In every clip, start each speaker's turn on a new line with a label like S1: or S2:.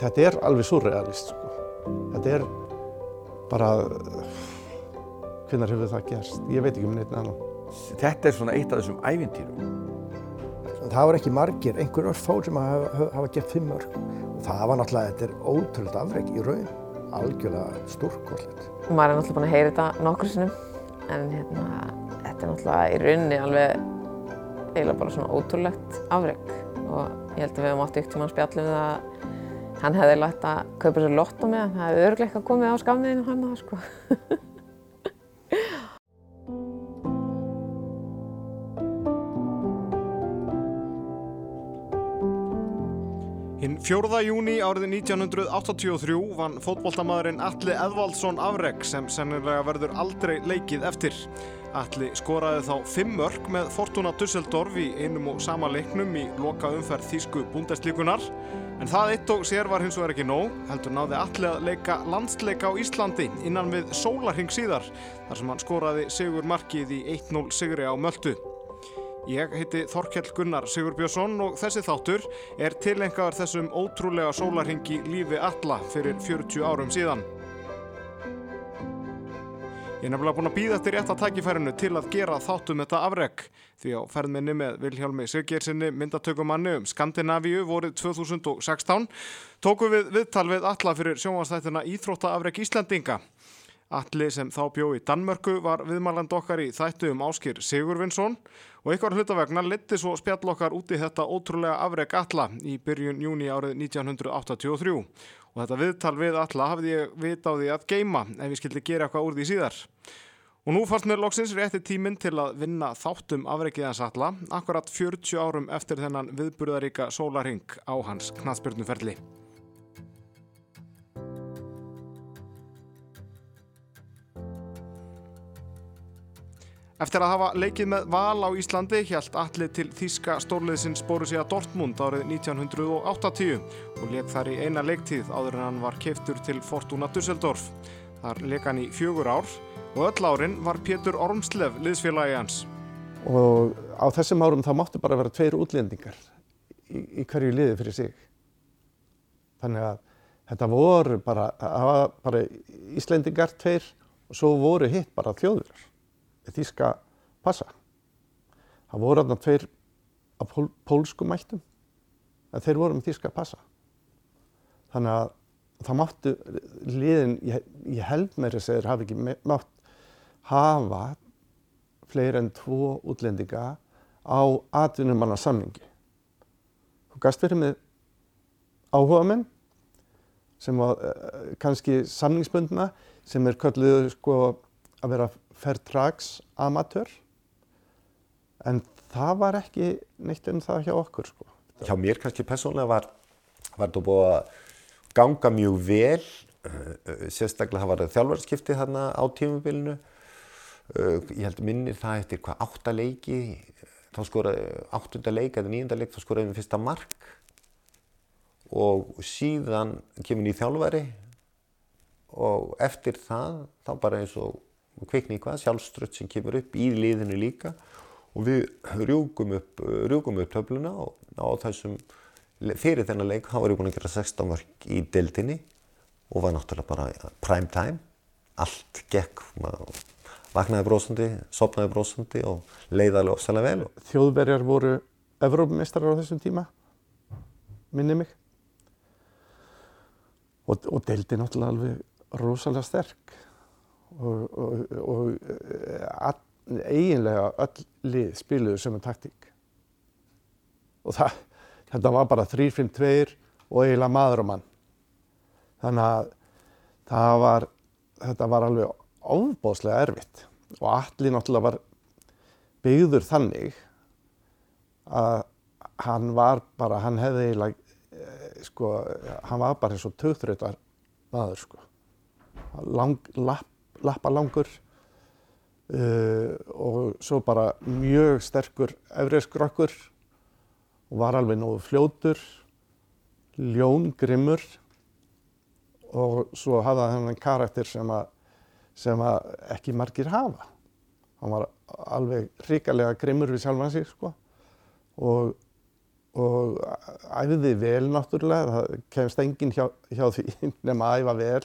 S1: þetta er alveg surrealist sko. þetta er bara hvernig hefur það gerst ég veit ekki um neitt annan
S2: Þetta er svona eitt af þessum ævintýrum.
S3: Það var ekki margir, einhver örf fór sem hafa, hafa gett fimm mörg. Og það var náttúrulega, þetta er ótrúlega afreg í raun, algjörlega stórkosleitt.
S4: Maður er náttúrulega búinn að heyra þetta nokkur sinnum en hérna, þetta er náttúrulega í rauninni alveg eiginlega bara svona ótrúlegt afreg og ég held að við hefum átt ykkur tíma að spjalla um það að hann hefði lægt að kaupa sér lott á mig en það hefði eitthvað komið á skamniðinu hann það sko.
S5: Hinn 4. júni árið 1983 vann fótboltamaðurinn Atli Edvaldsson afreg sem sennilega verður aldrei leikið eftir. Atli skoraði þá fimm mörg með Fortuna Düsseldorf í einum og sama leiknum í loka umferð Þísku búndeslíkunar. En það eitt og sér var hins vegar ekki nóg, heldur náði Atli að leika landsleika á Íslandi innan við sólarhing síðar þar sem hann skoraði sigur markið í 1-0 sigri á Möldu. Ég heiti Þorkell Gunnar Sigurbjörnsson og þessi þáttur er tilengaður þessum ótrúlega sólarhingi lífi alla fyrir 40 árum síðan. Ég er nefnilega búinn að býða eftir rétta tækifærinu til að gera þáttum þetta afreg því á ferðminni með Vilhjálmi Siggersinni myndatökumanni um Skandinavíu vorið 2016 tóku við viðtal við alla fyrir sjónvastættina Íþróttaafreg Íslandinga. Alli sem þá bjó í Danmörku var viðmæland okkar í þættu um Áskir Sigurvinsson og ykkur hlutavegna leti svo spjall okkar út í þetta ótrúlega afreg alla í byrjun júni árið 1983 og þetta viðtal við alla hafði ég vit á því að geima ef ég skildi gera eitthvað úr því síðar. Og nú fannst mér loksins rétti tíminn til að vinna þáttum afreikiðans alla akkurat 40 árum eftir þennan viðburðaríka sólarhing á hans knatsbyrnuferli. Eftir að hafa leikið með val á Íslandi hjælt Atli til þíska stórliðsins Borussia Dortmund árið 1980 og leik þar í eina leiktíð áður en hann var keiftur til Fortuna Düsseldorf. Þar leik hann í fjögur ár og öll árin var Pétur Ormslev liðsfélagi hans.
S1: og á þessum árum þá máttu bara vera tveir útlendingar í, í hverju liði fyrir sig þannig að þetta voru bara, bara Íslendingar tveir og svo voru hitt bara þjóðurar með þýska passa það voru þarna tveir á pól, pólsku mættum en þeir voru með þýska passa þannig að það máttu liðin, ég, ég held mér að segir hafi ekki mátt hafa fleiri en tvo útlendinga á atvinnumanna samningi. Þú gast verið með áhugamenn sem var uh, kannski samningsbundna sem er kölluð sko að vera fairtrax amatör en það var ekki neitt um það hjá okkur sko.
S6: hjá mér kannski persónulega var, var þetta búið að ganga mjög vel uh, uh, sérstaklega það var þjálfarskipti þarna á tímubilinu uh, ég held minnir það eftir hvað átta leiki þá skoraði áttunda leik eða nýjunda leik þá skoraði við fyrsta mark. Og síðan kemur nýj þjálfari og eftir það þá bara eins og kvikni hvað sjálfstrött sem kemur upp í liðinu líka. Og við rjúkum upp, rjúkum upp töfluna og á þessum fyrir þennan leik, þá var ég búinn að gera 16 mörg í deildinni og var náttúrulega bara prime time allt gekk maður vaknaði brósandi, sopnaði brósandi og leiðaði ofsalega vel
S1: Þjóðverjar voru Evrópumeistarar á þessum tíma, minni mig. Og, og deildi náttúrulega alveg rosalega sterk og, og, og eh, all, eiginlega öll lið spiluðu sömu taktík. Og það, þetta var bara 3-5-2 og eiginlega maður og mann. Þannig að var, þetta var alveg ofbóðslega erfitt og allir náttúrulega var byggður þannig að hann var bara, hann hefði eiginlega, eh, sko, hann var bara eins og tögþrautar maður, sko. Lang, lapp, lappalangur uh, og svo bara mjög sterkur efriðskrokkur og var alveg nógu fljótur, ljón, grimmur og svo hafði hann þennan karakter sem að, sem að ekki margir hafa. Hann var alveg hrikalega grimmur við sjálfan sig, sko. Og og æfði vel náttúrulega, það kemst enginn hjá, hjá því nema að æfa vel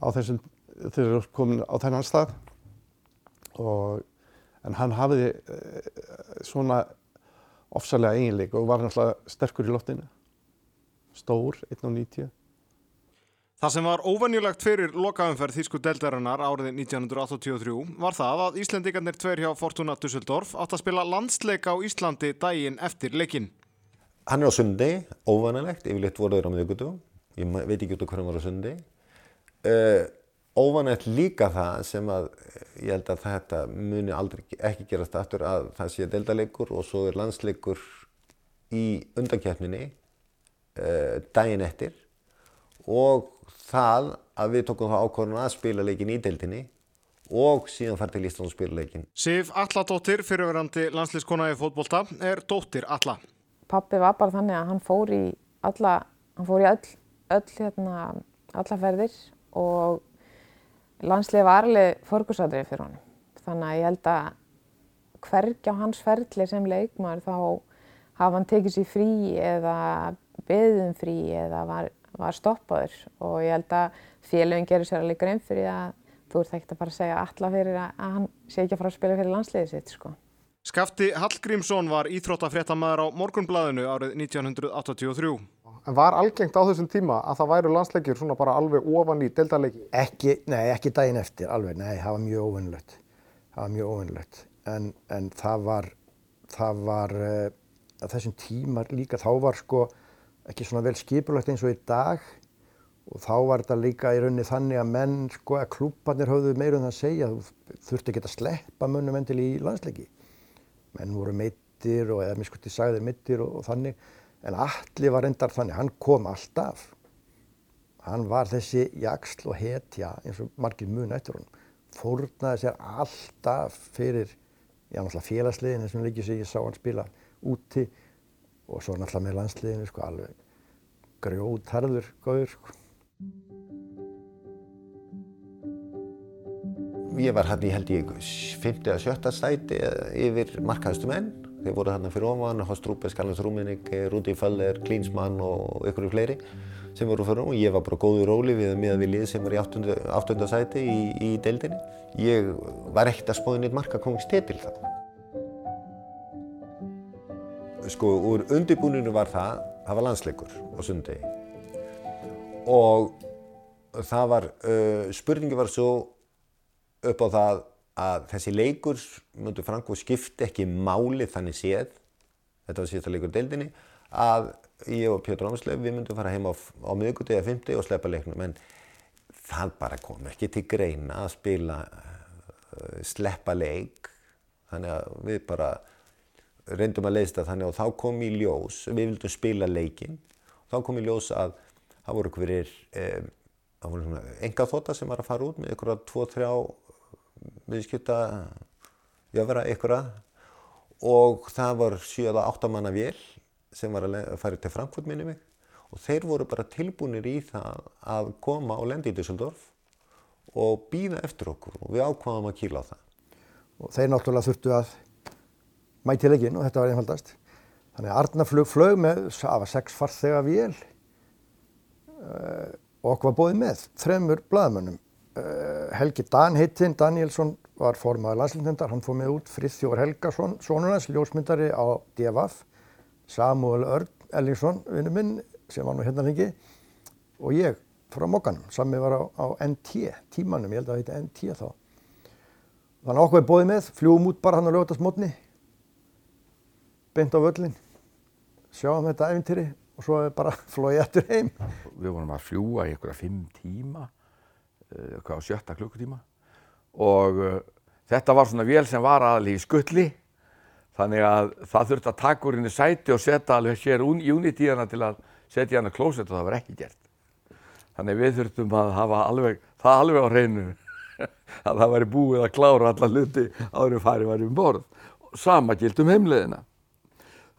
S1: á þessum, þeir eru komin á þennan stað og en hann hafiði eh, svona ofsalega eiginleik og var náttúrulega sterkur í loftinu stór, 1.90
S5: Það sem var óvenjulegt fyrir lokaumferð Þísku deldarinnar árið 1983 var það að Íslendingarnir tveir hjá Fortuna Dusseldorf átt að spila landsleik á Íslandi daginn eftir leikin.
S6: Hann er á sundi, óvanalegt, yfirleitt voru þeir á miðugutum, ég veit ekki út af hvernig hann var á sundi. Uh, óvanalegt líka það sem að eh, ég held að þetta muni aldrei ekki gerast aftur að það sé deldaleikur og svo er landsleikur í undankeppninni uh, daginn eftir og það að við tókum það ákvörðun að spila leikin í deildinni og síðan fara til Ísland og spila leikin.
S5: Sif Alladóttir, fyrirverandi landslískona í fótbolta, er dóttir Alla.
S4: Pappi var bara þannig að hann fór í alla, hann fór í öll, öll hérna, alla ferðir og landslið var alveg förgursadrið fyrir honum. Þannig að ég held að hvergi á hans ferli sem leikmaður þá hafa hann tekið sér frí eða beðum frí eða var, var stoppaður og ég held að félögin gerir sér alveg grein fyrir að þú ert ekkert að bara segja alla fyrir að hann sé ekki að fara að spila fyrir landsliðið sitt sko.
S5: Skafti Hallgrímsson var íþróttafréttamaður á Morgunblæðinu árið 1983.
S7: En var algengt á þessum tíma að það væru landsleikir svona bara alveg ofan í deildarleiki?
S3: Ekki, nei, ekki daginn eftir, alveg, nei, það var mjög óvinnlegt. Það var mjög óvinnlegt. En, en það var, það var, uh, þessum tímar líka, þá var sko ekki svona vel skipulagt eins og í dag og þá var þetta líka í rauninni þannig að menn, sko, að klúbbarnir höfðu meira um það að segja, þú þurfti ekki að sleppa mönnum endil í landsleiki. Menn voru meittir og eða miskusti sagðir meittir og, og þannig, en Atli var endar þannig, hann kom alltaf hann var þessi jaksl og hetja eins og margir mun eftir honum fórnaði sér alltaf fyrir já náttúrulega félagsliðin þessum leikið sem ég sá hann spila úti og svo náttúrulega með landsliðinu sko alveg grjótarður góður sko.
S6: Ég var hann í held ég 50 eða 70 sæti yfir markaðustu menn. Þeir voru hann fyrir ofan, Horst Rúbes, Karlans Rúmenik, Rúdi Föller, Klinsmann og ykkur fleiri sem voru fyrir ofan. Ég var bara góður róli við að miða við lið sem var í 8. 8. sæti í, í deildinni. Ég var ekkert að spóða nýtt markakongstétil þá. Sko, úr undirbúninu var það, það var landsleikur á sundegi. Og það var, uh, spurningi var svo upp á það að þessi leikur myndu Franko skipti ekki máli þannig séð. Þetta var síðasta leikur deildinni að ég og Pétur Ámsleif við myndum fara heim á, á miðguti eða fymti og sleppa leiknum. En það bara kom ekki til greina að spila uh, sleppa leik. Þannig að við bara reyndum að leiðsta þannig og þá kom í ljós við vildum spila leikin þá kom í ljós að það voru hverjir um, það voru svona enga þóta sem var að fara út með ykkur að tvo, þrjá viðskipta jöfra ykkur að og það var 7-8 manna vél sem var að fara til Frankfurt minni mig. Og þeir voru bara tilbúinir í það að koma og lendi í Düsseldorf og býða eftir okkur. Og við ákvaðum að kýla á það.
S3: og þeir náttúrulega þurftu að mæti leikinn og þetta var einfaldast. Þannig að Arnarflug flög með það var sex farþega vél uh, og okkur var bóðið með þremur blaðmönnum Helgi Dan heitinn Danielsson var formaður landslindendar, hann fór með út Friðþjóður Helgason, sonunars, ljósmyndari á DFF, Samuel Örn Ellingsson, vinnu minn sem var nú hérna lengi. Og ég frá Mokkanum, sami var á, á NT, tímanum, ég held að það heiti NT þá. Þannig okkur er bóðið með, fljúum út bara hann á lögatarsmotni, beint á völlin, sjáum þetta æfintýri og svo bara flóið eftir heim.
S2: Við vorum að fljúa í einhverja fimm tíma, eitthvað á sjötta klukkutíma og uh, þetta var svona vél sem var aðalíð í skulli þannig að það þurfti að taka úr henni sæti og setja alveg hér unit í hana til að setja hana klósett og það var ekki gert. Þannig við þurftum að hafa alveg, það alveg á hreinu að það væri búið að klára alla hluti áður farið var um borð. Sama gilt um heimleðina.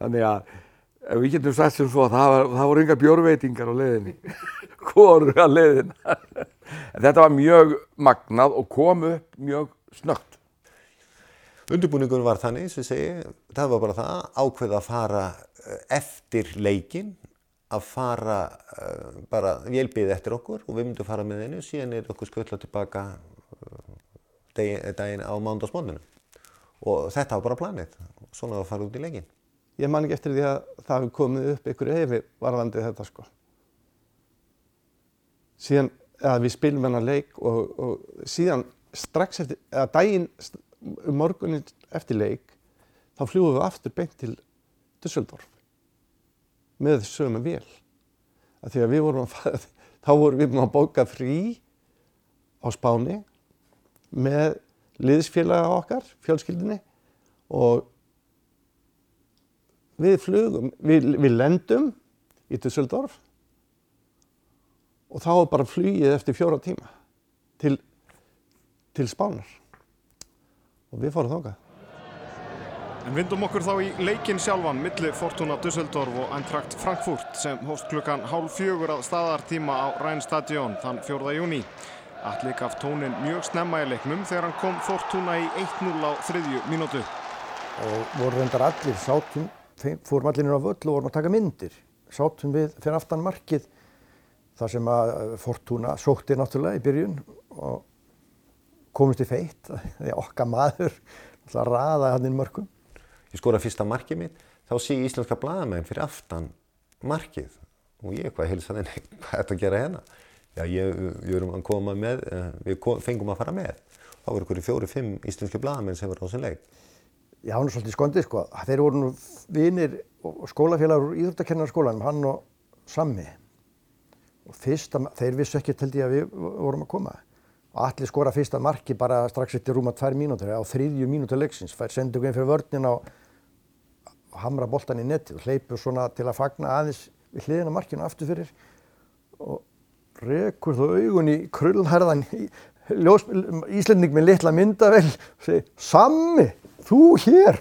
S2: Þannig að við getum sagt sem svo að það, var, það voru enga bjórveitingar á leiðinni, hvoru á leiðina. Þetta var mjög magnað og kom upp mjög snögt.
S6: Undirbúningur var þannig, sem segi, það var bara það ákveð að fara eftir leikin að fara uh, bara vélbið eftir okkur og við myndum fara með og síðan er okkur skvöldla tilbaka uh, daginn, á mándagsmóninu og þetta var bara planið svona að fara út í leikin
S1: Ég man ekki eftir því að það hefði komið upp ykkur efi varðandi þetta sko. Síðan að við spilum hennar leik og, og síðan strax eftir, eða daginn morgunin eftir leik þá fljúum við aftur beint til Düsseldorf með sömu vél. Því að við vorum að fara, þá vorum við að bóka frí á Spáni með liðsfélaga okkar, fjölskyldinni og við flugum, við, við lendum í Düsseldorf og þá var bara flugið eftir fjóra tíma til, til Spánar og við fórum þákað.
S5: En vindum okkur þá í leikin sjálfan milli Fortuna Düsseldorf og Eintracht Frankfurt sem hóst klukkan hálf fjögur að staðartíma á Rheinstadion þann 4. júni. Alli gaf tónin mjög snemma í leiknum þegar hann kom Fortuna í 1-0 á þriðju mínútu.
S3: og voru reyndar allir sátum, fórum allir inn á völl og vorum að taka myndir. Sátum við fyrir aftan markið þar sem að Fortuna sótti náttúrulega í byrjun og komist í feitt því okkar maður náttúrulega raðaði hann inn mörgum.
S6: ég skora fyrsta markið mitt, þá sé íslenska blaðamenn fyrir aftan markið og ég hvað hilsa þenni, hvað er þetta að gera hérna? Já, ég, við erum að koma með, eh, við fengum að fara með. Þá voru ykkur fjóri, fimm íslenski blaðamenn sem voru á þessum leik.
S3: Já, hann er svolítið skondið sko. Þeir voru nú vinir og skólafélagur úr íþróttakennarskólanum, hann og Sammi. Og fyrsta, þeir vissu ekki held ég að við vorum að koma. Og allir skora fyrsta marki bara strax eftir rúma tvær mínútur, á þriðju mínútur leiksins. Fær sendu inn fyrir vörnin á hamra boltan í netti og hleypur svona til að fagna aðeins við hliðina markinu aftur fyrir og rekur þú augun í krullherðan í- Íslending með litla myndavel og segir Sammi, þú hér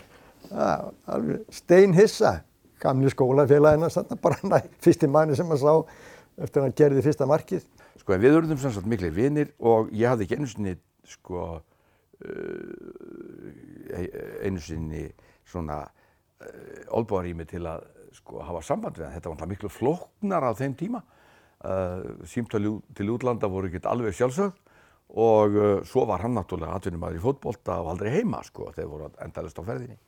S3: ja, alveg steinhissa gamli skólafélagina bara næ, fyrsti manni sem maður sá eftir að hann gerði fyrsta markið
S2: Sko en við urðum sem sagt miklir vinir og ég hafði ekki einu sinni sko uh, einu sinni svona uh, olbúarími til að sko hafa samband við hann. Þetta var náttúrulega miklu flóknar á þeim tíma. Uh, Símtölu til útlanda voru ekki alveg sjálfsögð og uh, svo var hann náttúrulega atvinnumæður í fótbolta og aldrei heima sko þegar voru endalist á ferðinni.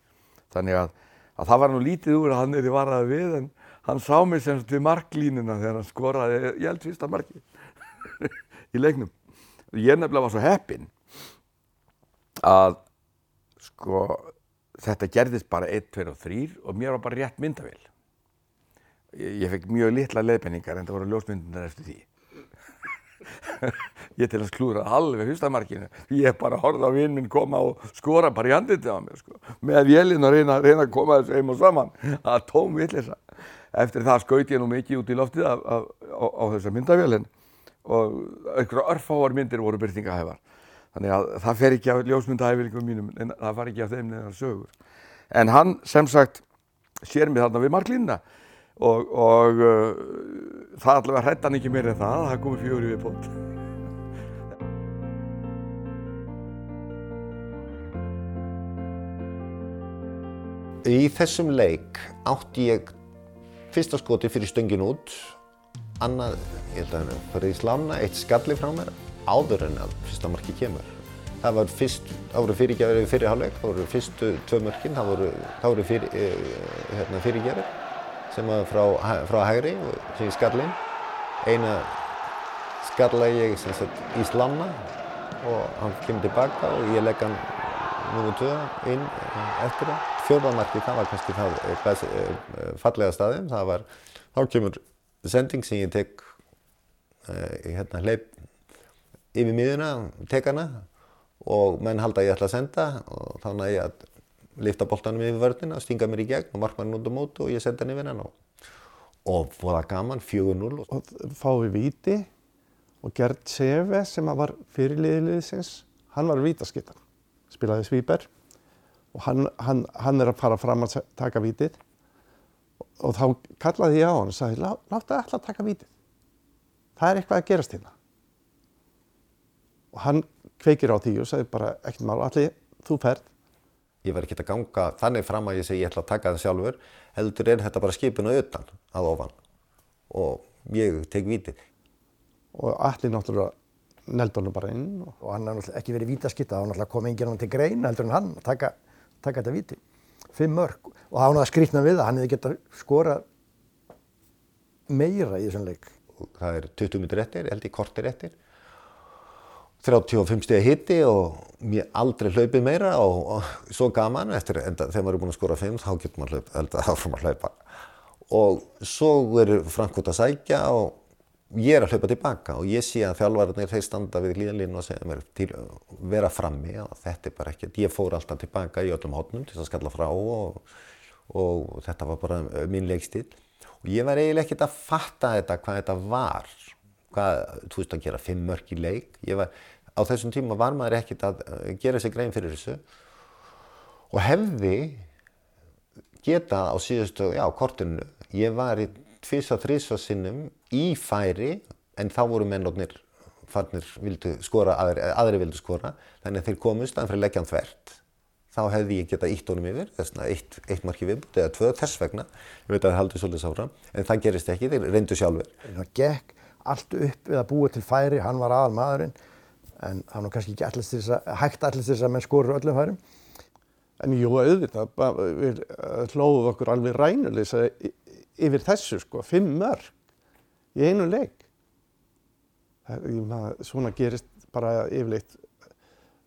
S2: Þannig að, að það var nú lítið úr að hann í varaði við en hann sá mig sem sagt við marklínuna þegar hann skoraði, ég held fyrsta markið í leiknum. Ég nefnilega var svo heppinn að sko þetta gerðist bara 1, 2 og 3 og mér var bara rétt myndavél. Ég, ég fekk mjög litla leiðbenningar en það voru ljósmyndunar eftir því. Ég til að sklúra alveg fyrsta markinu. Ég bara horfði á vinn minn koma og skora bara í handlitið á mér sko. Með vélinn og reyna, reyna að koma þessu heim og saman. Er tóm villisa. Eftir það skaut ég nú mikið út í loftið af, af, á, á þessa myndavélinn og einhverja örfáar myndir voru byrtingahæfar. Þannig að það fer ekki af ljósmyndahæfingum mínum, en það var ekki af þeim neðan sögur. En hann sem sagt sér mig þarna við marklínuna og, og uh, það allavega hrætti hann ekki meir en það, það komur fjóri við bótt.
S6: Í þessum leik átti ég fyrsta skoti fyrir stöngin út, annað, ég held að hann farið í slána, eitt skalli frá mér áður en að fyrsta marki kemur. Það var fyrst, það voru fyrirgjafir fyrir hálfleik, það voru fyrstu tvö mörkin, það voru, það voru fyrir, eh, hérna, fyrirgjafir sem var frá, frá hægri sem ég skallin. Eina skalla ég sagt í slána og hann kemur tilbaka og ég legg hann númur 2 inn eftir það. Fjórðamarki, það var kannski það eh, best, eh, fallega staðið. Það var, þá kemur sending sem ég tek, eh, hérna hleyp yfir miðuna, tek hana og menn halda að ég ætla að senda og þá næ ég að lifta boltanum yfir vörðina, stinga mér í gegn og markmann út á mótu og ég senda hann yfir hann og, og voða gaman, 4-0 og
S1: við víti og Gerd Seve sem var fyrirliðiliðsins, hann var vítaskittan, spilaði svíper og hann, hann, hann er að fara fram að taka vítið. Og þá kallaði ég á hann og sagði, "Lá- láttu alltaf að taka vítið, það er eitthvað að gerast hérna. Og hann kveikir á því og sagði bara, ekkert mál, allir þú ferð
S6: Ég var ekki að ganga þannig fram að ég segi ég ætla að taka það sjálfur, heldur er þetta bara skipinu utan að ofan og ég tek vítið.
S1: og allir náttúrulega neldi honum bara inn og
S3: hann har náttúrulega ekki verið vítaskitta, þá náttúrulega kom enginn hann til greina heldur en hann að taka, taka þetta víti. Fimm mörg og það var náttúrulega skrýtna við að hann hefði getað skorað meira í þessum leik.
S6: Og Það er 20 minnir eftir, held ég kortir eftir. 35 stegi hitti og mér aldrei hlaupið meira og, og svo gaman eftir enda, þegar maður er búinn að skora 5 þá getur maður hlaup, held að áfram að hlaupa. Og svo er Frankfurt að sækja og ég er að hlaupa tilbaka og ég sé að þjálfararnir þeir standa við glíðanlínu og segja mér til að vera frammi og þetta er bara ekkert, ég fór alltaf tilbaka í öllum hótnum til að skalla frá og, og þetta var bara minn leikstíl og ég var eiginlega ekkert að fatta þetta hvað þetta var, hvað, þú veist að gera fimm mörk í leik, ég var, á þessum tíma var maður ekkert að eh, gera sér grein fyrir þessu og hefði geta á síðustu, já, kortinu, ég var í tvisa, þrisa sinnum í færi en þá voru mennotnir farnir vildu skora, aðri, aðri vildu skora, þannig að þeir komust að fyrir leggjan þvert. Þá hefði ég geta ítt honum yfir, þess vegna eitt, eitt marki viðbútt eða tvö þess vegna, ég veit að það haldi svolítið sáfram, en það gerist ekki, þeir reyndu sjálfur.
S3: Það gekk allt upp að búa til færi, hann var aðal maðurinn en hann var kannski ekki allist til þess að, hægt allist til þess að menn skorur öllum færum.
S1: En jú, auðvitað, við eh, hlóðum okkur alveg rænulegsa yfir þessu, sko, fimm mörg í einu leik. Það, svona gerist bara yfirleitt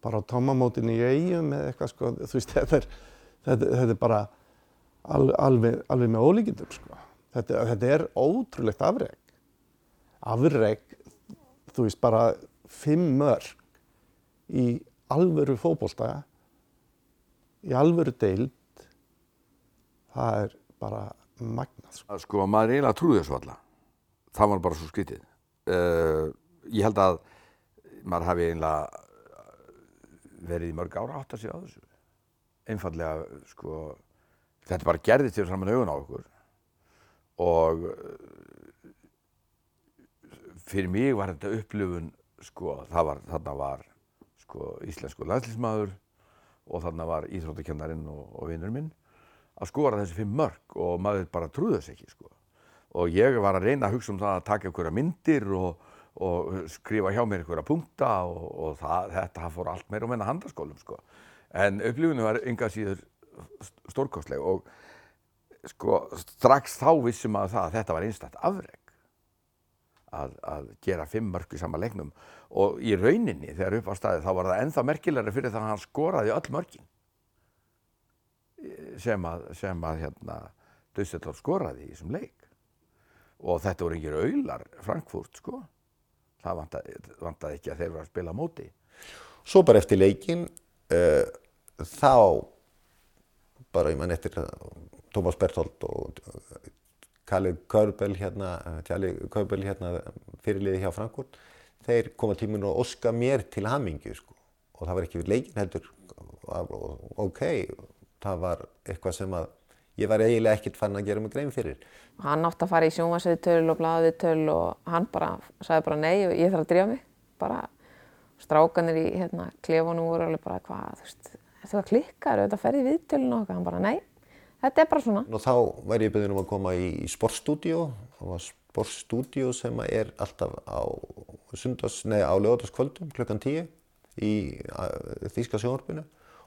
S1: bara á tómamótinu í eigum eða eitthvað, sko, þú veist, þetta er, þetta, þetta er bara al, alveg, alveg með ólíkindum, sko. Þetta, þetta er ótrúlegt afreg. Afreg, þú veist, bara fimm mörg í alvöru fótbolta í alvöru deild það er bara magnað sko.
S2: Sko, maður eiginlega trúði þessu alla. Það var bara svo skytið. Uh, ég held að maður hafi eiginlega verið í mörg ára átt að segja á þessu. Einfallega, sko, þetta bara gerðist fyrir saman augun á okkur. Og fyrir mig var þetta upplifun, sko, var, þarna var, sko, íslensku landslísmaður og þarna var íþróttakennarinn og, og vinnur minn að skora þessi fimm mörg og maður bara trúði þess ekki sko. Og ég var að reyna að hugsa um það að taka einhverja myndir og, og skrifa hjá mér einhverja punkta og, og það, þetta fór allt meira og menna handaskólum sko. En upplifunum var enga síður stórkostleg og sko strax þá vissum að það að þetta var einstætt afreg að, að gera fimm mörg í sama leiknum. Og í rauninni þegar upp á staði þá var það ennþá merkilegri fyrir það að hann skoraði öll mörgin sem að, sem að hérna, Dusseldorf skoraði í þessum leik. Og þetta voru engir auðlar Frankfurt sko. Það vantaði, vantaði ekki að þeir var að spila móti.
S6: Svo bara eftir leikin, uh, þá bara ég man eftir Tómas Berthold og Kalli Körbel hérna, Körbel hérna fyrirliði hjá Frankfurt, þeir koma tíminu og oska mér til hamingju sko og það var ekki við leikin heldur, ok, það var eitthvað sem að ég var eiginlega ekkert fann að gera mig grein fyrir.
S4: Hann átti að fara í sjónvarsviðtöl og blaðviðtöl og hann bara sagði bara nei og ég þarf að drífa mig. Bara strákanir í hérna, klefunum voru alveg bara hvað, þú veist, þetta var klikkar, þetta ferði í viðtölun og eitthvað. Hann bara nei, þetta er bara svona.
S6: Og þá væri ég beðin um að koma í sportstúdíó. Það var sportstúdíó sem er alltaf á, sundas, nei, á lögataskvöldum klukkan 10 í Þýska sjónvarpinu.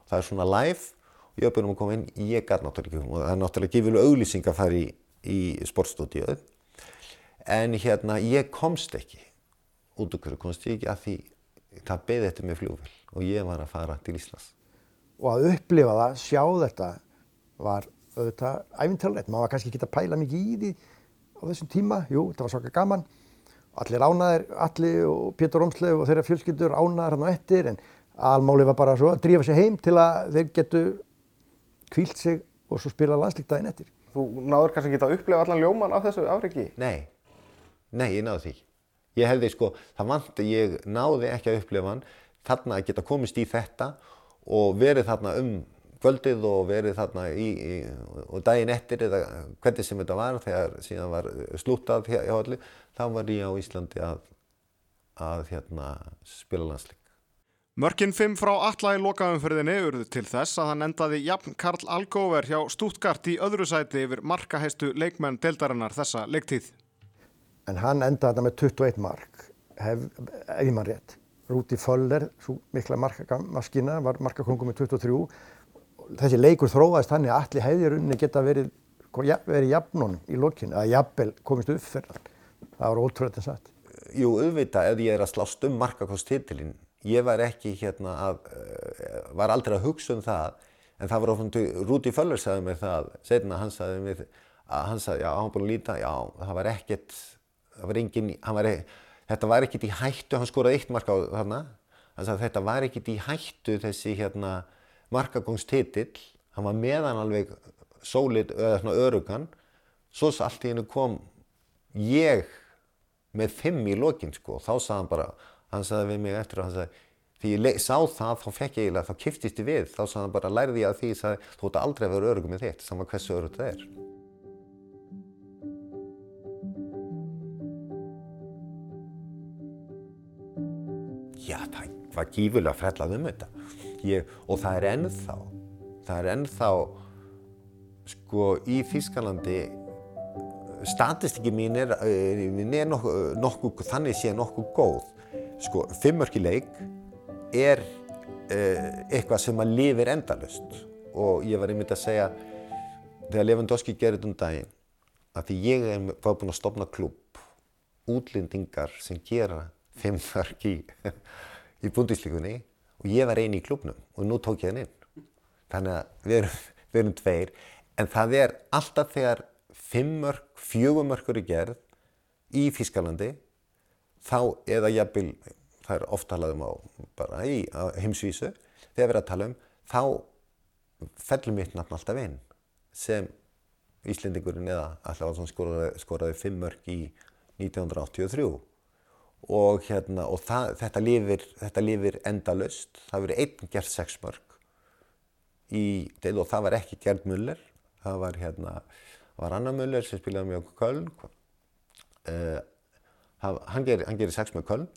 S6: Það er svona live ég var búinn um að koma inn, ég gæti náttúrulega ekki og það er náttúrulega gefið auðlýsing að fara í, í sportstúdíuð en hérna ég komst ekki út okkur, komst ég ekki að því það beði þetta með fljóðvel og ég var að fara til Íslands.
S3: Og að upplifa það, sjá þetta var auðvitað æfintalegt, maður var kannski ekki að pæla mikið í því á þessum tíma, jú, þetta var svaka gaman allir ánaðir, allir og Pétur Rómsleif og þeirra fjölskyldur ánaðir hann á ettir en almáli var bara svo að drífa sig heim til að þeir getu kvílt sig og svo spila landslíktaðin eftir.
S7: Þú náður kannski ekki að upplefa allan ljóman af þessu afreiki?
S6: Nei, nei, ég náði því. Ég hefði sko, það vant að ég náði ekki að upplefa hann, þarna að geta komist í þetta og verið þarna um kvöldið og verið þarna í, í og daginn eftir eða hvernig sem þetta var þegar síðan var slútað hjá allir, þá var ég á Íslandi að, að hérna, spila landslík.
S5: Mörkin 5 frá alla í lokaumferðinni urðu til þess að hann endaði jafn Karl Algóver hjá Stuttgart í öðru sæti yfir markaheistu leikmenn deildarinnar þessa leiktíð.
S3: En hann endaði þetta með 21 mark, hef, ef ég mann rétt. Rúti Föller, svo mikla markamaskina, var markakongu með 23. Þessi leikur þróaðist hann í allir heiðirunni geta verið, verið jafnun í lokinu, að jafnvel komist upp fyrir hann. Það var ótrúlega satt.
S6: Jú, auðvitað, ef ég er að slást um markakosttitilinn, ég var ekki hérna að, var aldrei að hugsa um það, en það var ofandi, Rúti Föller sagði mér það, setna hann sagði mér, að hann sagði, já, hann búin að líta, já, það var ekkert, það var engin, var, þetta var ekkert í hættu, hann skoraði eitt marka á þarna, hann sagði þetta var ekkert í hættu þessi hérna markagóngstitill, hann var meðan alveg sólið eða svona örugan, svo allt í hennu kom ég með fimm í lokin sko, þá sagði hann bara, hann sagði við mig eftir og hann sagði, því ég sá það, þá fekk ég eiginlega, þá kiftist ég við, þá sagði hann bara, lærði ég að því, sagði, þú ætti aldrei að vera örugum með þitt, saman hversu örugt það er. Já, það var gífurlega frellað um þetta. Ég, og það er ennþá, það er ennþá, sko, í Þýskalandi, statistikki mín er, mín er nokkuð, nokkuð, þannig sé nokkuð góð. Sko, fimmörki leik er eh, eitthvað sem að lifir endalust. Og ég var einmitt að segja, þegar Lewandowski gerir þetta um daginn, að því ég var búinn að stopna klubb, útlendingar sem gera fimmörk í, í búndíslíkunni og ég var eini í klubnum og nú tók ég hann inn. Þannig að við erum, við erum tveir en það er alltaf þegar fimmörk, fjögumörkur er gerð í Þískalandi þá eða jafnvel, það er oft talað um á í heimsvísu, þegar við erum að tala um þá fellur mitt nafn alltaf inn sem Íslendingurinn eða alltaf skoraði, skoraði fimmörk í 1983 og, hérna, og það, þetta, lifir, þetta lifir endalust. Það verið einn gert sex mörg í deil og það var ekki Gerd Muller. Það var, hérna, var Anna Muller sem spilaði með okkur Köln. Uh, hann gerir geri sex með Köln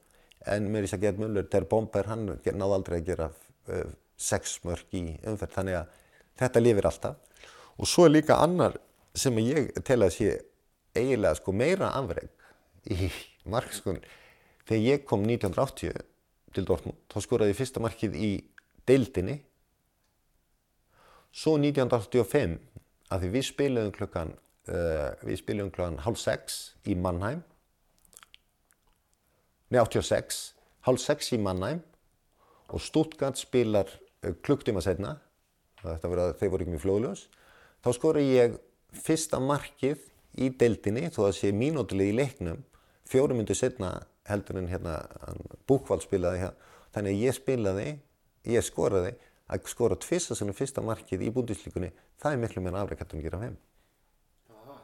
S6: en með þess að Gerd Muller, der bomber, hann náði aldrei að gera uh, sex mörg í umferð. Þannig að þetta lifir alltaf. Og svo er líka annar sem ég tel að sé eiginlega sko meira afreg í markskoðunni. Þegar ég kom 1980 til Dortmund, þá skoraði ég fyrsta markið í deildinni. Svo 1985, að því við spiliðum klukkan, uh, við spiliðum klukkan hálf sex í Mannheim. Nei, 86, hálf sex í Mannheim og Stuttgart spilar uh, klukktíma setna, þetta voru þeir voru ekki mjög flóðljós. Þá skoraði ég fyrsta markið í deildinni, þó að sé mínútilið í leiknum, fjórum myndu setna heldur en hérna Búkvald spilaði hér. Þannig að ég spilaði, ég skoraði, að skora tvissa sem er fyrsta markið í búndíslíkunni, það er miklu meira afræk hættum að gera heim.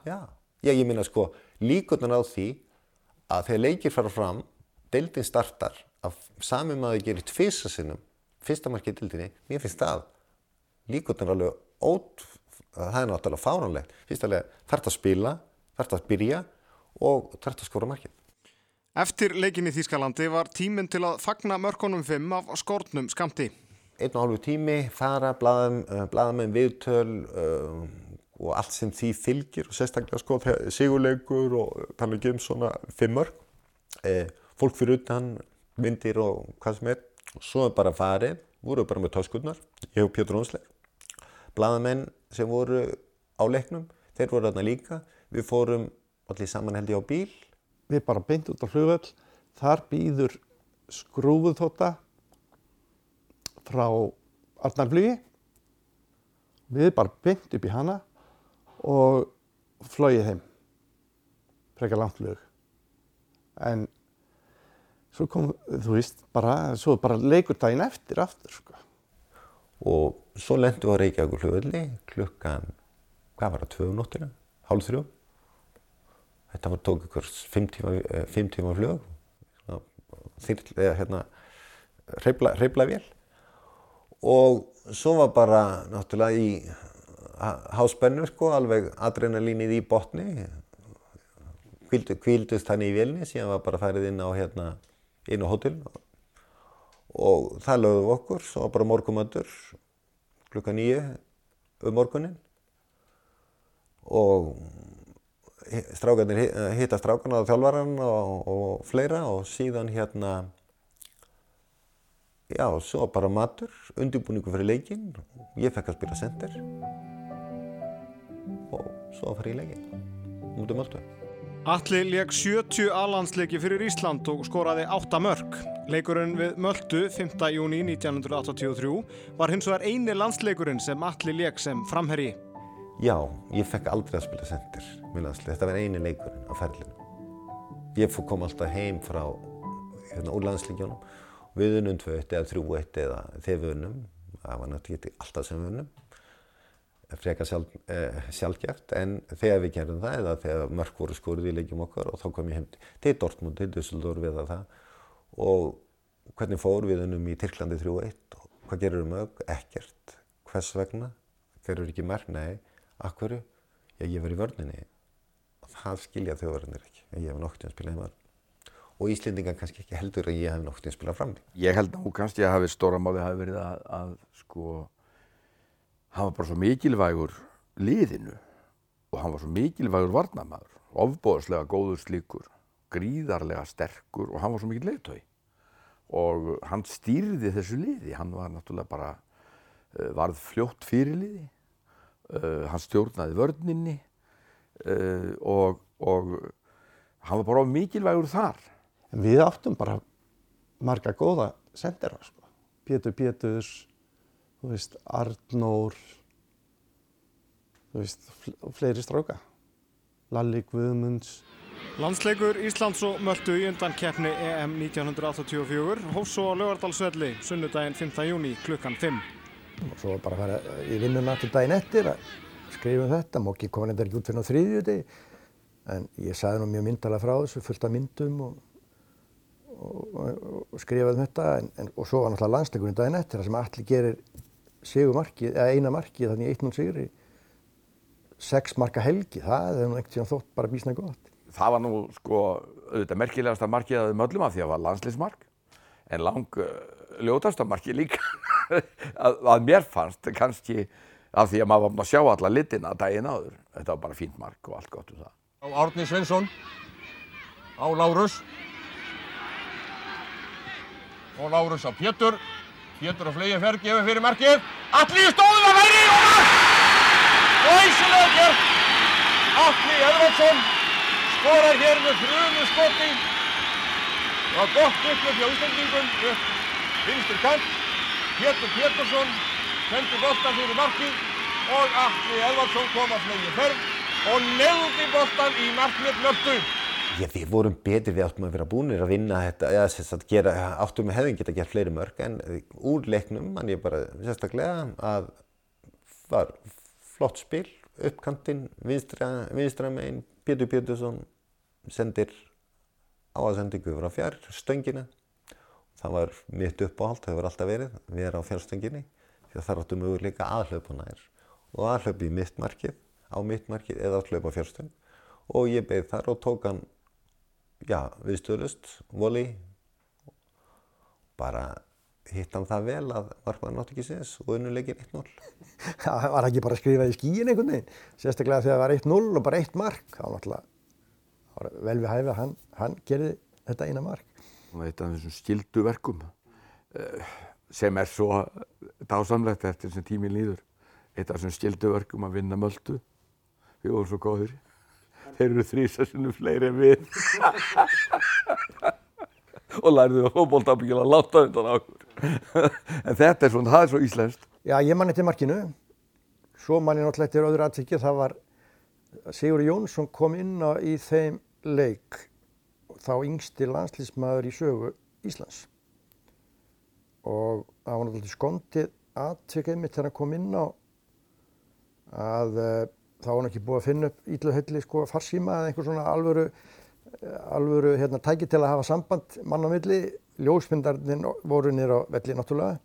S6: Já. Já, ég minna sko, líkurnar á því að þegar leikir fara fram, deildin startar, að samum að þau gerir tvissa sinnum, fyrsta markið deildinni, mér finnst það líkurnar alveg ót, það er náttúrulega fáránlegt. Fyrstulega þarf það að spila, þarf það að byrja og þarf það að skora markið.
S5: Eftir leikin í Þýskalandi var tíminn til að fagna mörkunum 5 af skórnum skamti.
S6: Einn og hálfu tími, fara, blaðamenn viðtöl uh, og allt sem því fylgir og sérstaklega sko sigurleikur og tala ekki um svona 5 mörg. Eh, fólk fyrir utan, myndir og hvað sem er. Svo er bara farið, voru bara með töskurnar, ég og Pétur Ónsleif. Blaðamenn sem voru á leiknum, þeir voru þarna líka. Við fórum allir saman held ég á bíl
S1: við bara beint út á flugvöll, þar býður skrúfuþóta frá Arnarflugi, við bara beint upp í hana og flóið heim, frekar langt flug. En svo kom, þú veist, bara, svo bara leikur daginn eftir aftur, sko.
S6: Og svo lendum við á Reykjavík flugvöldi klukkan, hvað var það, tvö um hálf þrjú. Þetta var tók ykkur fimm tíma, fimm tíma flug, þyrl, eða hérna, hreifla vél. Og svo var bara náttúrulega í háspennu sko, alveg adrenalínið í botni. Kvíldu, kvíldust hann í vélni, síðan var bara færið inn á, hérna, inn á hótel. og það lögðum okkur, svo var bara morgumöndur klukka nýju um morgunin og strákarnir hi- hitta strákarna og þjálfaran og, og fleira og síðan hérna já, svo bara matur, undirbúningu fyrir leikinn ég fekk að spila center og svo að fara í leikinn út um alltaf
S5: Atli leik 70 alansleiki fyrir Ísland og skoraði 8 mörg. Leikurinn við Möldu 5. júni 1983 var hins vegar eini landsleikurinn sem Atli leik sem framherji.
S6: Já, ég fekk aldrei að spila center með landslið. Þetta var eini leikurinn á ferlinu. Ég fór kom alltaf heim frá hérna, úr landslíkjónum. Við unnum 2-1 eða 3-1 eða þegar við unnum. Það var náttúrulega alltaf sem við unnum. Frekar sjálf, eh, sjálfgeft en þegar við gerðum það eða þegar mörk voru skorið í leikjum okkar og þá kom ég heim til Dortmund, til Düsseldorf við það og hvernig fór við unnum í Tyrklandi 3-1 og hvað gerur við mörg? Ekkert. Hvers vegna? Þeir eru ekki mörg? Nei. Akkurru? Já, ég var í vörninni. Það skilja þjóðverðinir ekki. Ég hef noktið að spila í vörn. Og Íslendingar kannski ekki heldur að ég hef noktið að spila fram í.
S2: Ég held nú kannski að hafi stóra máli hafi verið að, að sko hann var bara svo mikilvægur liðinu og hann var svo mikilvægur varnamaður, ofbóðslega góður slíkur, gríðarlega sterkur og hann var svo mikil leiðtói og hann stýrði þessu liði, hann var náttúrulega bara uh, varð fljótt fyrir liði, hann stjórnaði vörninni uh, og, og hann var bara of mikilvægur þar.
S1: En við áttum bara marga góða sendera, sko. Pétur Péturs, þú veist, Arnór, þú veist, fl- og fleiri stráka. Lalli Guðmunds.
S5: Landsleikur Íslands og Möldu í undan keppni EM 1984 hófs svo á Laugardalsvelli sunnudaginn 5. júni klukkan 5.
S3: og svo bara fara í vinnuna til daginn eftir að skrifa um þetta, Móki kom reyndar ekki út fyrir á þriðju degi en ég sagði nú mjög myndalega frá þessu, fullt af myndum og, og, og, og skrifaði um þetta. En, en, og svo var náttúrulega landsleikurinn daginn eftir þar sem allir gerir sigur markið, eða eina markið þannig í 1-0 sigri. Sex marka helgi, það hefði nú ekkert síðan þótt bara bísna gott.
S2: það var nú sko auðvitað merkilegasta markið að möllum af því að það var landsliðsmark. En lang ljótasta markið líka. Að, að mér fannst kannski af því að maður var búinn að sjá alla litina daginn áður þetta var bara fínt mark og allt gott um það.
S8: Á Árni Svensson á Lárus. Og Lárus á Pétur. Pétur á flegi ferð gefur fyrir markið. Alli í stóðum að væri og mark! Glæsilega gert. Alli Edvardsson skorar hér með frumu skoti. Og gott upplöf hjá Íslandingum upp vinstur kant Pétur Pétursson sendur boltan fyrir markið og Alli Edvardsson kom að flegi ferð og nefndi boltan í markmið nöftu.
S6: Já, við vorum betri, við áttum að vera búinir að vinna þetta, sem sagt gera, áttum við hefðum geta gert fleiri mörg, en úr leiknum, mann ég bara sérstaklega að var flott spil, uppkantinn, vinstra, vinstra megin, Pétur Pétursson sendir á að sendingu frá fjær, stöngina. Það var mitt uppáhald, það hefur alltaf verið, við erum á fjárstönginni, því að það áttum við líka aðhlaupa nær. Og aðhlaupa í mitt markið, á mitt markið eða aðhlaupa fjárstöng og ég beigð þar og tók hann já, viðstöðlust, voli bara hitt hann það vel að markmaður nátt ekki séðs og unnuleikir 1-0
S3: Það var ekki bara að skrifa í skíin einhvern veginn, sérstaklega þegar það var 1-0 og bara 1 mark, þá náttúrulega vel við hæfi að hann, hann gerði þetta eina mark.
S2: Eitt af þessum skildu verkum eh, sem er svo dásamlegt eftir sem tíminn líður. Eitt af þessum skildu verkum að vinna möldu við vorum svo góðir. Þeir eru þrísessinu fleiri en við. Og lærðu að fókbólta byggilega láta undan okkur. En þetta er svona, það er svo íslenskt.
S3: Já, ég man eftir markinu, svo man ég náttúrulega eftir öðru aðtryggja, það var Sigur Jónsson kom inn á í þeim leik, þá yngsti landslýsmaður í sögu Íslands. Og það var náttúrulega skondið aðtryggjaði mitt þegar hann kom inn á að uh, þá var hann ekki búið að finna upp ílluhelli sko farsíma eða einhver svona alvöru, alvöru hérna, tæki til að hafa samband mann á milli. Ljósmyndarnir voru nýra á velli náttúrulega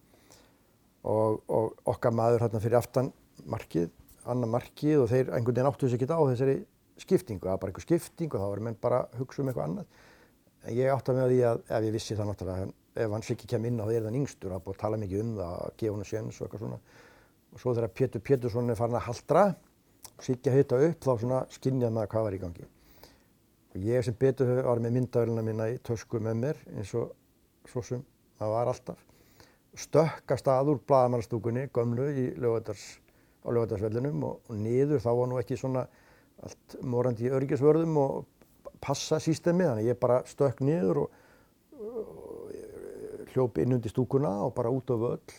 S3: og, og okkar maður hérna fyrir aftan markið, annar markið og þeir einhvern veginn áttu þess ekki á þessari skiptingu, það var bara einhver skipting og þá var menn bara að hugsa um eitthvað annað. Ég átti að með því að ef ég vissi það náttúrulega að ef hann sikki kem inn á því er það yngstur, það búið að tala mikið um það, að gefa hann séns og eitthvað svona. Og svo þegar Pétur Pétursson er farin að haldra, sikki að hita upp, þá svona skinnjaði maður hvað var í gangi. Og ég sem betur var með myndavélina mína í tösku með mér, eins og svo sem það var alltaf. Stökka stað úr blaðamannstúkunni, gömlu á lögvætarsvellinum og niður, þá var nú ekki svona allt morandi í örgisvörðum og passa sístemi, þannig ég bara stökk niður og, og hljóp inn undir stúkuna og bara út á völl.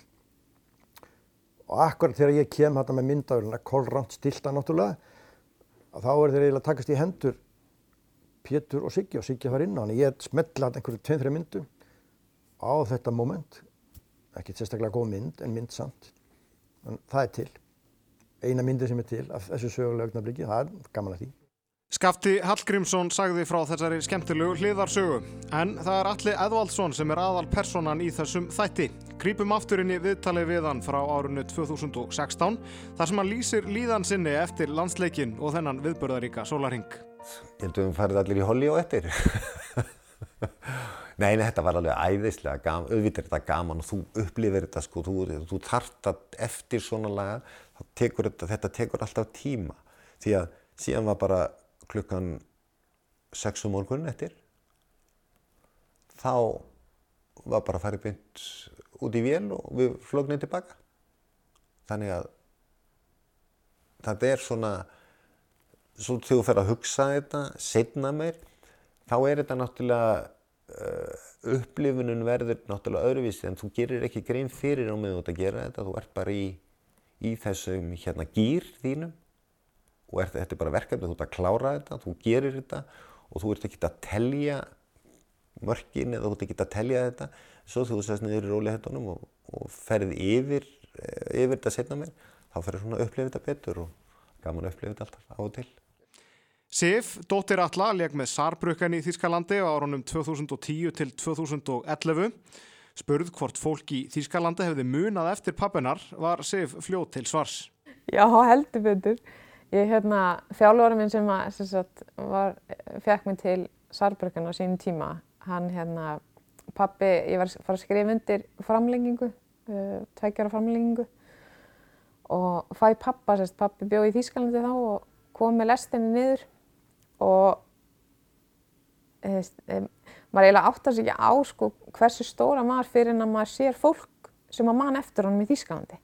S3: Og akkurat þegar ég kem hérna með myndavélina, kollránt stilta náttúrulega, þá er þeir eiginlega takast í hendur Pétur og Siggi og Siggi fara inn hann. Ég smetla hann einhverju tveim, þreim myndum á þetta moment. Ekki sérstaklega góð mynd, en mynd samt. En það er til. Eina myndi sem er til af þessu sögulega augnabliki, það er gaman að því.
S5: Skafti Hallgrímsson sagði frá þessari skemmtilegu hliðarsögu en það er Alli Edvaldsson sem er aðal personan í þessum þætti. Grípum aftur inn í viðtalið við hann frá árunnu 2016 þar sem hann lýsir líðan sinni eftir landsleikin og þennan viðbörðaríka sólarhing.
S6: Ég held að við farið allir í holli og eftir. Nei, nei, þetta var alveg æðislega gaman, auðvitað er þetta gaman og þú upplifir þetta sko, þú, þú þart að eftir svona laga, tekur þetta, þetta tekur alltaf tíma. Því að síðan var bara klukkan 6 um morgun eftir, þá var bara að fara beint út í vél og við flögnum tilbaka. Þannig að þetta er svona, svo þegar þú fer að hugsa þetta, setna meir, þá er þetta náttúrulega, uh, upplifunum verður náttúrulega öðruvísi en þú gerir ekki grein fyrir á meðan þú ert að gera þetta, þú ert bara í, í þessum hérna gýr þínum og ert, þetta er bara verkefni, þú ert að klára þetta, þú gerir þetta og þú ert ekki að telja mörkin eða þú ert ekki að telja þetta, svo þú sést niður í róliðhættunum og, og ferð yfir, yfir þetta setna meir, þá ferður svona að upplifa þetta betur og gaman að upplifa þetta alltaf á og til.
S5: Sif, dóttir Alla, leik með Saarbrücken í Þýskalandi á árunum 2010 til 2011. Spurð hvort fólk í Þýskalandi hefði munað eftir pappinar var Sif fljóð til svars.
S4: Já, heldur betur. Ég, hérna, þjálfurinn minn sem, að, sem sagt, var, fekk mig til Saarbrücken á sínum tíma, hann, hérna, pappi, ég var að skrifa undir framlengingu, uh, tveggjara framlengingu og fæ pappa, sérst, pappi bjóð í Þýskalandi þá og kom með lestinni niður og eðst, um, maður eiginlega áttar sig ekki á sko, hversu stóra maður fyrir en að maður sér fólk sem að mann eftir honum í Þýskalandi.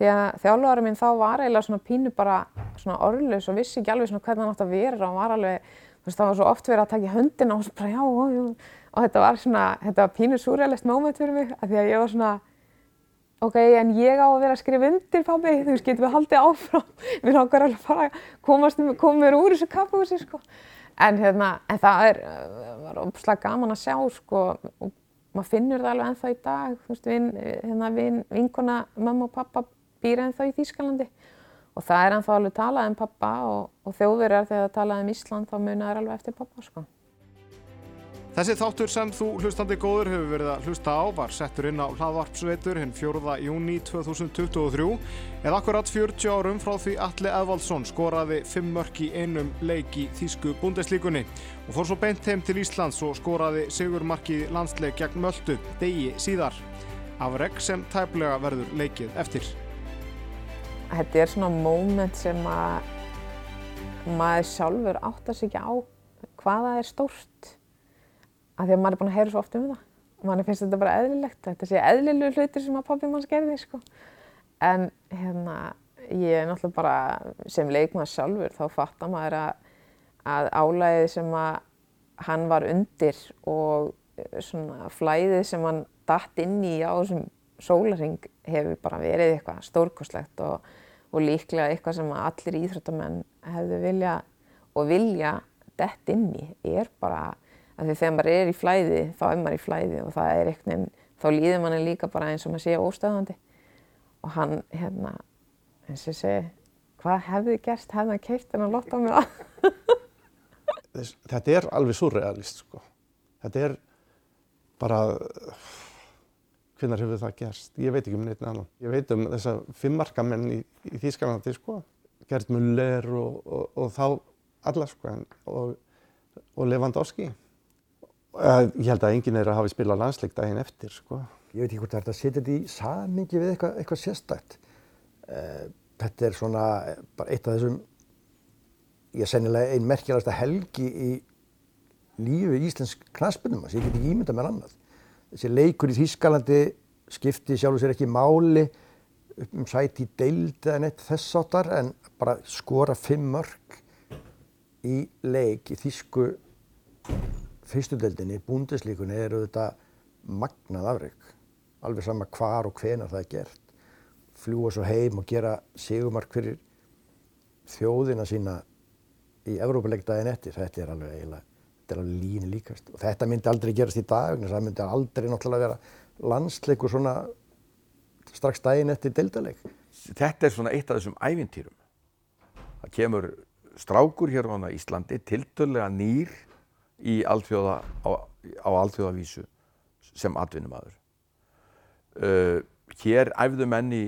S4: Því að þjálfurinn minn þá var eiginlega svona pínu bara svona orðlaus og vissi ekki alveg svona hvernig hann átt að vera. Og var alveg, þú veist það var svo oft verið að taka höndina og svo bara já, já, já. Og þetta var svona, þetta var pínu surrealist moment fyrir mig af því að ég var svona ok, en ég á að vera að skrifa undir pabbi, þú veist, getum við haldið áfram? Við alveg bara að komast koma mér úr þessu sko en hérna, en það er var óbúslega gaman að sjá, sko og maður finnur það alveg ennþá í dag. Þú veist, vin, hérna, vin, vinkona mamma og pappa býr ennþá í Þýskalandi. Og það er ennþá alveg talað um pappa og, og þjóðverjar þegar það talað um Ísland þá munar alveg eftir pappa, sko
S5: Þessi þáttur sem þú hlustandi góður hefur verið að hlusta á var settur inn á hlaðvarpsveitur hinn 4. júni 2023 eða akkurat 40 árum frá því Alli Edvaldsson skoraði 5 mörk í einum leik í Þísku búndeslíkunni og fór svo beint heim til Íslands og skoraði sigurmarki landsleik gegn Möldu degi síðar. Afreg sem tæplega verður leikið eftir.
S4: Þetta er svona moment sem að maður sjálfur áttar sig ekki á hvaða er stórt af því að maður er búin að heyra svo oft um það. Og mann finnst þetta bara eðlilegt, þetta sé eðlilegu hlutir sem að pabbi manns gerði sko. en hérna ég er náttúrulega bara sem leikmaður sjálfur þá fattar maður að, að álæðið sem að hann var undir og svona flæðið sem hann datt inn í á þessum sólaring hefur bara verið eitthvað stórkoslegt og, og líklega eitthvað sem allir íþróttamenn hefðu vilja og vilja dett inn í. Er bara af því þegar maður er í flæði þá er maður í flæði og það er eitthvað þá líður manni líka bara eins og maður sé óstöðandi og hann hérna eins og segi hvað hefði gert, hefði hann keitt en hann lott á mig það
S1: Þetta er alveg surrealist sko. Þetta er bara hvernig hefur það gerst? Ég veit ekki um neitt annan. Ég veit um þessa fimmarkamenn í, í Þýskalandi sko. Gert Muller og, og, og þá alla sko og, og Lewandowski Ég held að enginn er að hafi spilað landsleik daginn eftir, sko.
S3: ég veit ekki hvort það er hægt að setja þetta í samingi við eitthvað, eitthvað sérstætt. Uh, þetta er svona eh, bara eitt af þessum, ég sennilega ein merkjalegasta helgi í lífi íslensk knaspunum, ég get ekki ímynda mér annað. Þessi leikur í Þýskalandi skipti sjálfur sér ekki máli um sæti í deild eða neitt þess áttar en bara skora fimm mörg í leik í Þýsku fyrstudeldinni, búndislíkunni eru þetta magnað afreg alveg sama hvar og hvenar það er gert. Fljúa svo heim og gera sigumark fyrir þjóðina sína í Evrópuleikdæðin eftir. Þetta er alveg eiginlega þetta er alveg líni líkast. Og þetta myndi aldrei gerast í dag það myndi aldrei náttúrulega vera landsleikur svona strax daginn eftir deildaleg
S2: þetta er svona eitt af þessum ævintýrum. Það kemur strákur hér á Íslandi, tiltölulega nýr alþjóða, á, á alþjóðavísu sem atvinnumadur. Uh, hér æfðu menn í,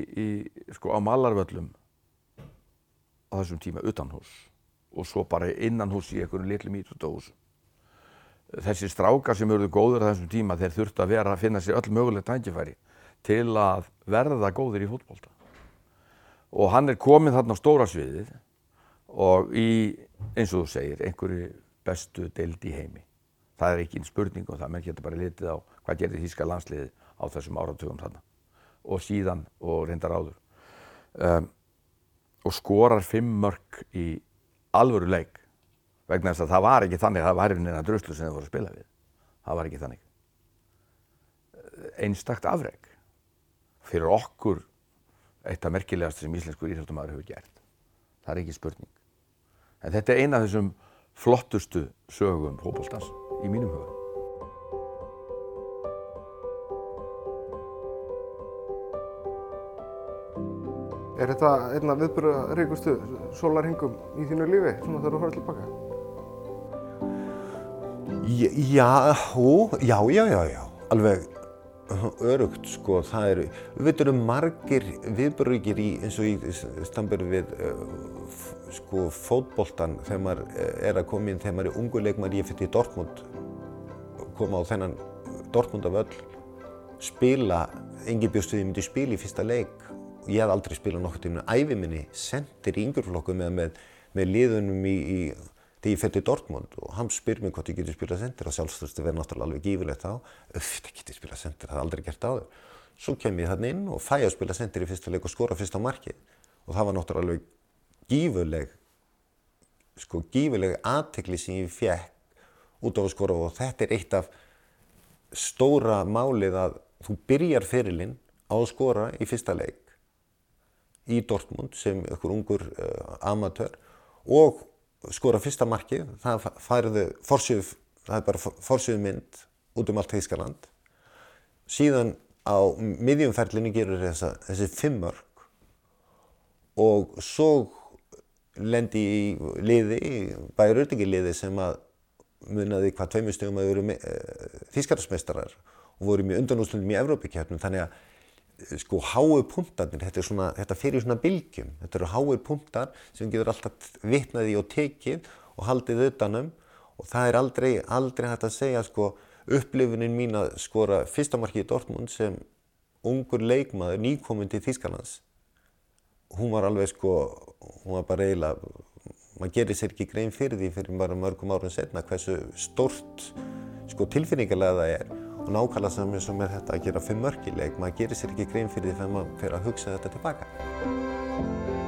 S2: sko, á malarvöllum á þessum tíma utanhús og svo bara innanhús í einhverjum litlum ítrútahús. Þessi strákar sem eruðu góður á þessum tíma þeir þurftu að vera að finna sér öll mögulegt tækifæri til að verða góðir í fótbolta. Og hann er kominn þarna á stóra sviðið og í, eins og þú segir, einhverju bestu deild í heimi. Það er ekki einn spurning og það menn getur bara litið á hvað gerði þíska landsliðið á þessum áratugum þarna og síðan og reyndar áður. Um, og skorar fimm mörg í alvöru leik vegna þess að það var ekki þannig, það var einhvern druslu sem þið voru að spila við. Það var ekki þannig. Einstakt afreg fyrir okkur eitt af merkilegast sem íslenskur íþjóttumæður hefur gert. Það er ekki spurning. En þetta er eina af þessum flottustu sögum hópoltans í mínum huga.
S7: Er þetta einna viðbyrða ríkustu sólarhingum í þínu lífi, svona þegar þú horfður tilbaka?
S6: Já, hú, já, já, já, já, alveg örugt sko, það eru, við veitum um margir viðbörugir í, eins og í stambur við uh, sko fótboltan þegar maður er að koma inn, þegar maður er ungu leikmar ég fyrir Dortmund, koma á þennan Dortmund af öll, spila, engin bjóstu því ég myndi spila í fyrsta leik, ég hef aldrei spilað nokkur tíma æfi minni, sendir í yngurflokku með, með, með liðunum í, í þegar ég fer til Dortmund og hann spyr mér hvort ég getur spilað sendir. Og sjálfstöðstu verður náttúrulega alveg gífurlegt þá. Auðvitað getur spilað sendir, það hafði aldrei gert áður. Svo kem ég þarna inn og fæ að spila sendir í fyrsta leik og skora fyrsta markið. Og það var náttúrulega alveg gífurleg sko gífurleg aðtekli sem ég fekk út á að skora. Og þetta er eitt af stóra málið að þú byrjar fyrirlinn á að skora í fyrsta leik í Dortmund sem einhver ungur uh, amatör og skora fyrsta markið, það færðu forsjöf, það er bara forsjöf mynd út um allt Þýskaland. Síðan á miðjumferlinu gerur þessa, þessi fimmörk og svo lendi í liði, bæri rautingi liði sem að munaði hvað tveimur stugum að veru þýskarasmeistarar og voru mjög undanúslundum í Evrópikjarnum þannig að sko háu punktarnir, þetta, svona, þetta fyrir svona bylgjum, þetta eru háu punktar sem getur alltaf vitnaði og tekið og haldið utanum og það er aldrei, aldrei hægt að segja sko upplifunin mín að skora fyrsta marki í Dortmund sem ungur leikmaður nýkominn til Þýskalands. Hún var alveg sko, hún var bara eiginlega, maður gerir sér ekki grein fyrir því fyrir bara mörgum árum setna hversu stort sko tilfinningarlega það er og nákvæmlega sem, sem er þetta að gera fimm mörk í leik, maður gerir sér ekki grein fyrir því þegar maður fyrir að hugsa þetta tilbaka.